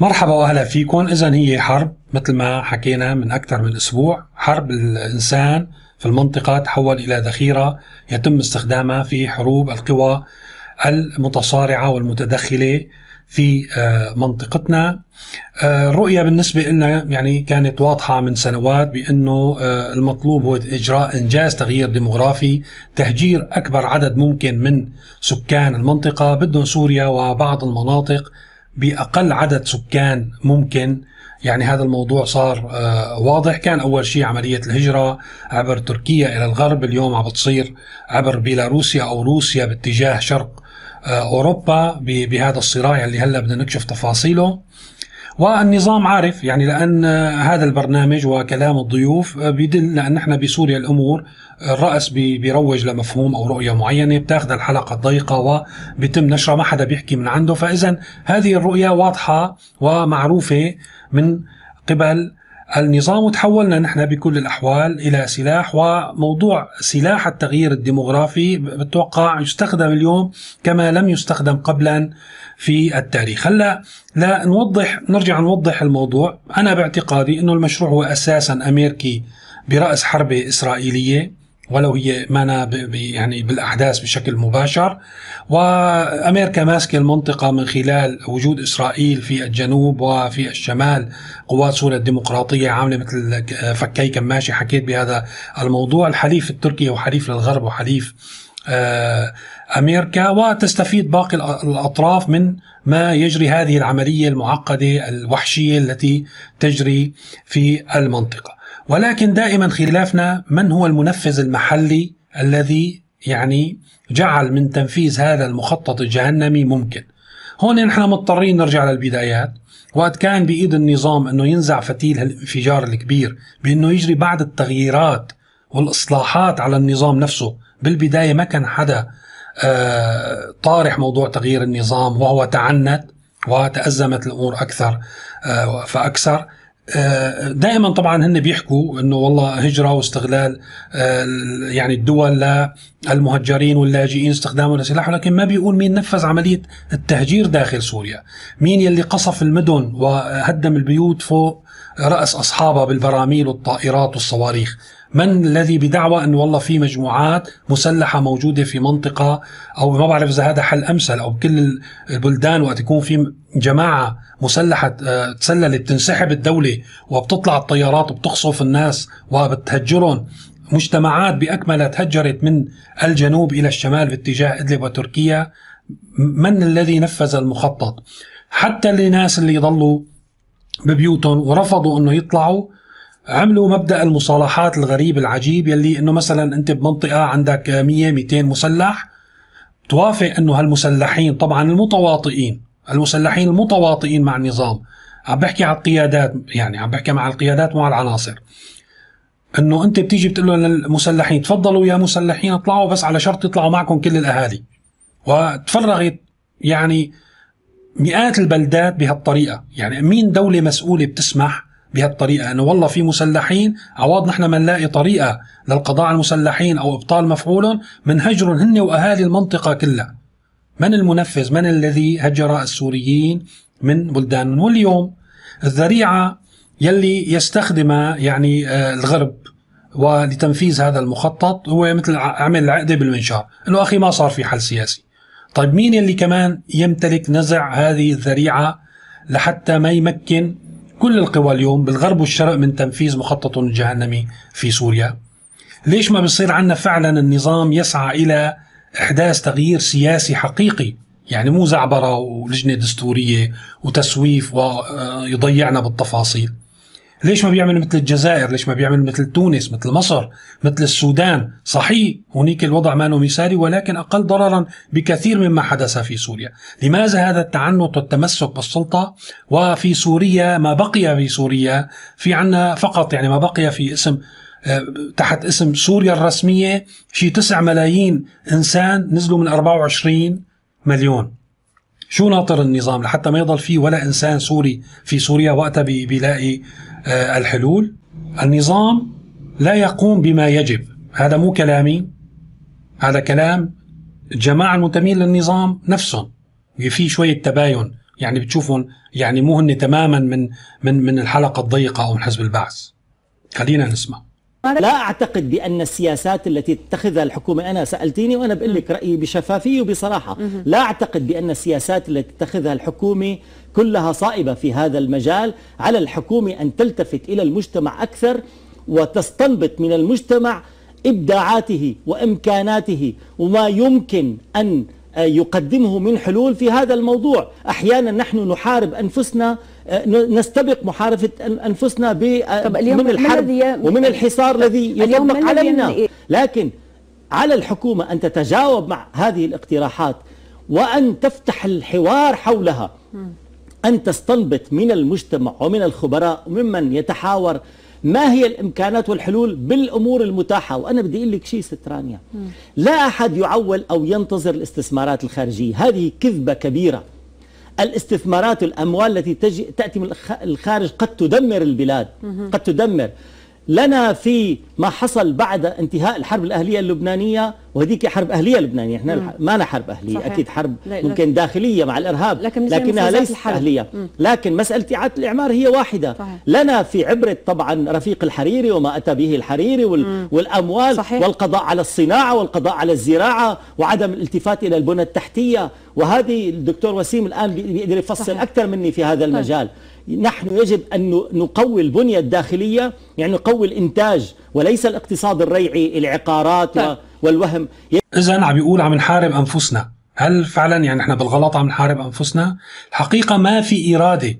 مرحبا وأهلا فيكم. اذا هي حرب مثل ما حكينا من أكثر من أسبوع حرب الإنسان في المنطقة تحول إلى ذخيرة يتم استخدامها في حروب القوى المتصارعة والمتدخلة في آه، منطقتنا. آه، الرؤية بالنسبة لنا يعني كانت واضحة من سنوات بأنه آه، المطلوب هو إجراء إنجاز تغيير ديموغرافي تهجير أكبر عدد ممكن من سكان المنطقة بدهم سوريا وبعض المناطق بأقل عدد سكان ممكن. يعني هذا الموضوع صار واضح. كان أول شيء عملية الهجرة عبر تركيا إلى الغرب. اليوم عم بتصير عبر بيلاروسيا أو روسيا باتجاه شرق أوروبا بهذا الصراع اللي هلأ بدنا نكشف تفاصيله. والنظام عارف يعني لأن هذا البرنامج وكلام الضيوف بيدل لأن نحن بسوريا الأمور الرأس بيروج لمفهوم أو رؤية معينة بتاخذ الحلقة الضيقة وبيتم نشرها ما حدا بيحكي من عنده. فاذا هذه الرؤية واضحة ومعروفة من قبل النظام وتحولنا نحن بكل الأحوال إلى سلاح وموضوع سلاح التغيير الديموغرافي بتوقع يستخدم اليوم كما لم يستخدم قبلا في التاريخ. هلأ لا نوضح نرجع نوضح الموضوع. أنا باعتقادي أنه المشروع هو أساسا أمريكي برأس حربة إسرائيلية. ولو هي ما يعني بالأحداث بشكل مباشر. وأمريكا ماسكة المنطقة من خلال وجود إسرائيل في الجنوب وفي الشمال. قوات سوريا الديمقراطية عاملة مثل فكي كماشي حكيت بهذا الموضوع. الحليف التركي هو حليف للغرب وحليف آه، أمريكا. وتستفيد باقي الأطراف من ما يجري هذه العملية المعقدة الوحشية التي تجري في المنطقة. ولكن دائما خلافنا من هو المنفذ المحلي الذي يعني جعل من تنفيذ هذا المخطط الجهنمي ممكن؟ هون نحن مضطرين نرجع للبدايات. وقت كان بإيد النظام أنه ينزع فتيل الانفجار الكبير بأنه يجري بعض التغييرات والإصلاحات على النظام نفسه. بالبداية ما كان حدا آه، طارح موضوع تغيير النظام وهو تعنت وتأزمت الأمور أكثر آه، فأكثر. دائما طبعا هن بيحكوا إنه والله هجرة واستغلال آه، يعني الدول للمهجرين واللاجئين استخدامهم لسلاح ولكن ما بيقول مين نفذ عملية التهجير داخل سوريا. مين يلي قصف المدن وهدم البيوت فوق رأس أصحابها بالبراميل والطائرات والصواريخ. من الذي بدعوى إنه والله في مجموعات مسلحة موجودة في منطقة أو ما بعرف إذا هذا حل أمثل أو بكل البلدان وقت يكون في جماعة مسلحة آه، تسللت تنسحب الدولة وبتطلع الطيارات وبتقصف الناس وبتهجرهم. مجتمعات بأكملها تهجرت من الجنوب إلى الشمال باتجاه إدلب وتركيا. من الذي نفذ المخطط؟ حتى الناس اللي ضلوا ببيوتهم ورفضوا إنه يطلعوا عملوا مبدأ المصالحات الغريب العجيب يلي إنه مثلا أنت بمنطقة عندك 100 200 مسلح توافق إنه هالمسلحين طبعا المتواطئين المسلحين المتواطئين مع النظام. عم بحكي على القيادات يعني عم بحكي مع القيادات ومع العناصر. إنه أنت بتيجي بتقول لهم للمسلحين تفضلوا يا مسلحين اطلعوا بس على شرط يطلعوا معكم كل الأهالي. وتفرغت يعني مئات البلدات بهالطريقة. يعني مين دولة مسؤولة بتسمح بهالطريقة؟ إنه والله في مسلحين عوض نحن ما نلاقي طريقة للقضاء على المسلحين أو إبطال مفعولهم منهجرهم هن وأهالي المنطقة كلها. من المنفذ؟ من الذي هجر السوريين من بلدانهم واليوم الذريعة يلي يستخدمها يعني آه، الغرب ولتنفيذ هذا المخطط هو مثل عمل العقده بالمنشار. إنه أخي ما صار في حل سياسي. طيب مين يلي كمان يمتلك نزع هذه الذريعة لحتى ما يمكن كل القوى اليوم بالغرب والشرق من تنفيذ مخطط الجهنمي في سوريا؟ ليش ما بيصير عندنا فعلا النظام يسعى إلى إحداث تغيير سياسي حقيقي. يعني مو زعبرة ولجنة دستورية وتسويف ويضيعنا بالتفاصيل. ليش ما بيعمل مثل الجزائر؟ ليش ما بيعمل مثل تونس مثل مصر مثل السودان؟ صحيح هناك الوضع ما مثالي ولكن أقل ضررا بكثير مما حدث في سوريا. لماذا هذا التعنت والتمسك بالسلطة؟ وفي سوريا ما بقي في سوريا في عنا فقط يعني ما بقي في اسم تحت اسم سوريا الرسمية شي 9 ملايين إنسان نزلوا من 24 مليون. شو ناطر النظام؟ لحتى ما يضل فيه ولا إنسان سوري في سوريا وقتها بيلاقي آه، الحلول. النظام لا يقوم بما يجب. هذا مو كلامي. هذا كلام الجماعة المنتمين للنظام نفسهم. في شوية تباين. يعني بتشوفهم يعني مو هن تماما من من من الحلقة الضيقة أو من حزب البعث. خلينا نسمع. لا أعتقد بأن السياسات التي تتخذها الحكومة أنا سألتيني وأنا بقول لك رأيي بشفافية وبصراحة. لا أعتقد بأن السياسات التي تتخذها الحكومة كلها صائبة في هذا المجال. على الحكومة أن تلتفت إلى المجتمع أكثر وتستنبط من المجتمع إبداعاته وإمكاناته وما يمكن أن يقدمه من حلول في هذا الموضوع. أحيانا نحن نحارب أنفسنا نستبق محاربة أنفسنا من الحرب ومن الحصار الذي يطبق علينا. لكن على الحكومة أن تتجاوب مع هذه الاقتراحات وأن تفتح الحوار حولها. أن تستنبط من المجتمع ومن الخبراء وممن يتحاور ما هي الإمكانات والحلول بالأمور المتاحة؟ وأنا بدي أقول لك شيء سترانيا لا أحد يعول أو ينتظر الاستثمارات الخارجية. هذه كذبة كبيرة. الاستثمارات الاموال التي تجي تأتي من الخارج قد تدمر البلاد قد تدمر. لنا في ما حصل بعد انتهاء الحرب الأهلية اللبنانية وهذيك حرب أهلية لبنانية إحنا ما حرب أهلية صحيح. أكيد حرب ممكن داخلية مع الإرهاب لكن لكنها ليست الحرب. أهلية مم. لكن مسألة إعادة الإعمار هي واحدة صحيح. لنا في عبرة طبعا رفيق الحريري وما أتى به الحريري وال... والأموال صحيح. والقضاء على الصناعة والقضاء على الزراعة وعدم الالتفات إلى البنى التحتية وهذه الدكتور وسيم الآن بيقدر يفصل صحيح. أكثر مني في هذا طيب. المجال طيب. نحن يجب أن نقوي البنية الداخلية يعني نقوي الإنتاج وليس الاقتصاد الريعي العقارات طيب. والوهم. إذا عم بيقول عم نحارب أنفسنا. هل فعلا يعني إحنا بالغلط عم نحارب أنفسنا؟ الحقيقة ما في إرادة.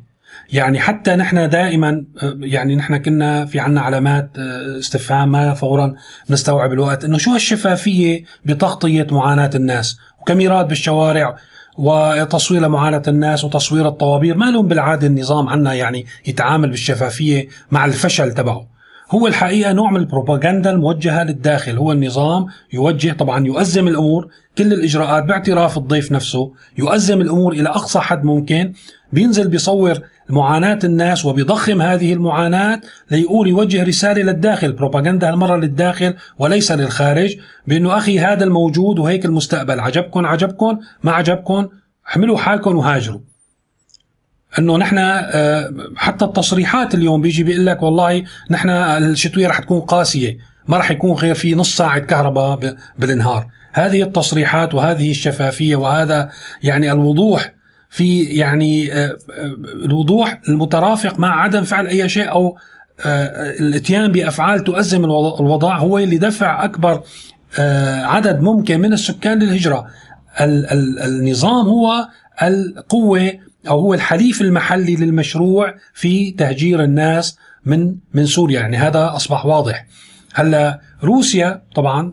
يعني حتى نحن دائما يعني نحن كنا في عنا علامات استفهام ما فورا نستوعب الوقت إنه شو هالشفافية بتغطية معاناة الناس؟ وكاميرات بالشوارع؟ وتصوير معاناة الناس وتصوير الطوابير. ما لهم بالعادة النظام عنا يعني يتعامل بالشفافية مع الفشل تبعه. هو الحقيقة نوع من البروباغندا الموجهة للداخل. هو النظام يوجه طبعا يؤزم الأمور كل الإجراءات باعتراف الضيف نفسه يؤزم الأمور إلى أقصى حد ممكن. بينزل بيصور معاناة الناس وبيضخم هذه المعاناة ليقول يوجه رسالة للداخل. بروباغندا هالمرة للداخل وليس للخارج بأنه أخي هذا الموجود وهيك المستقبل. عجبكم عجبكم ما عجبكم احملوا حالكم وهاجروا. أنه نحن آه، حتى التصريحات اليوم بيجي بيقول لك والله نحن الشتوية رح تكون قاسية ما رح يكون غير في نص ساعة كهرباء بالنهار. هذه التصريحات وهذه الشفافية وهذا يعني الوضوح في يعني آه، آه، الوضوح المترافق مع عدم فعل أي شيء أو الاتيان بأفعال تؤزم الوضع هو اللي دفع أكبر عدد ممكن من السكان للهجرة. النظام هو القوة أو هو الحليف المحلي للمشروع في تهجير الناس من من سوريا. يعني هذا أصبح واضح. هلا روسيا طبعا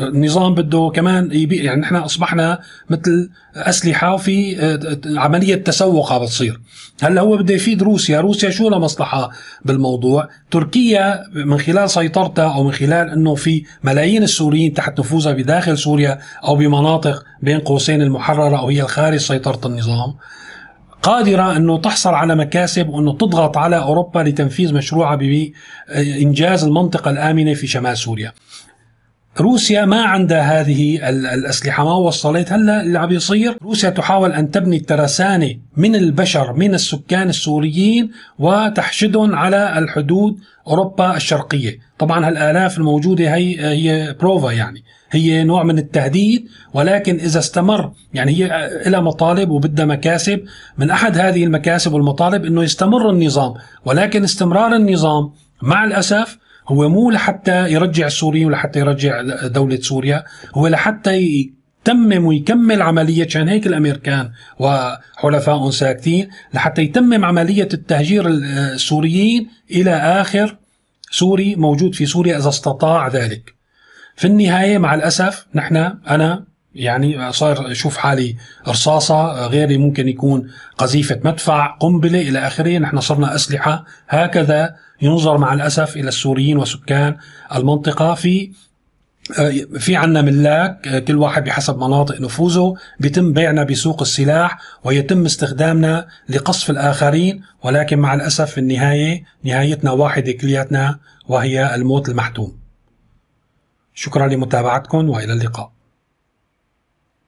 النظام آه، بده كمان يبيع يعني نحن أصبحنا مثل أسلحة آه، عملية تسوق عم بتصير هلا هو بده يفيد روسيا. روسيا شو لها مصلحة بالموضوع؟ تركيا من خلال سيطرتها أو من خلال إنه في ملايين السوريين تحت نفوذها بداخل سوريا أو بمناطق بين قوسين المحررة أو هي الخارج سيطرة النظام. قادرة أنه تحصل على مكاسب وأنه تضغط على أوروبا لتنفيذ مشروعها بإنجاز المنطقة الآمنة في شمال سوريا. روسيا ما عندها هذه الأسلحة ما وصلت. هلأ اللي عم يصير؟ روسيا تحاول أن تبني الترسانة من البشر من السكان السوريين وتحشدهم على الحدود أوروبا الشرقية. طبعا هالآلاف الموجودة هي هي بروفا يعني. هي نوع من التهديد ولكن إذا استمر يعني هي لها مطالب وبدها مكاسب من أحد هذه المكاسب والمطالب أنه يستمر النظام. ولكن استمرار النظام مع الأسف هو مو لحتى يرجع السوريين ولحتى يرجع دولة سوريا هو لحتى يتمم ويكمل عملية عشان هيك الأمريكان وحلفائهم ساكتين لحتى يتمم عملية التهجير السوريين إلى آخر سوري موجود في سوريا إذا استطاع ذلك. في النهاية مع الأسف نحن أنا يعني صار أشوف حالي رصاصة غيري ممكن يكون قذيفة مدفع قنبلة إلى آخره نحن صرنا أسلحة. هكذا ينظر مع الأسف إلى السوريين وسكان المنطقة. في في عنا ملاك كل واحد بحسب مناطق نفوذه بيتم بيعنا بسوق السلاح ويتم استخدامنا لقصف الآخرين. ولكن مع الأسف في النهاية نهايتنا واحدة كلياتنا وهي الموت المحتوم. شكرا لمتابعتكم وإلى اللقاء.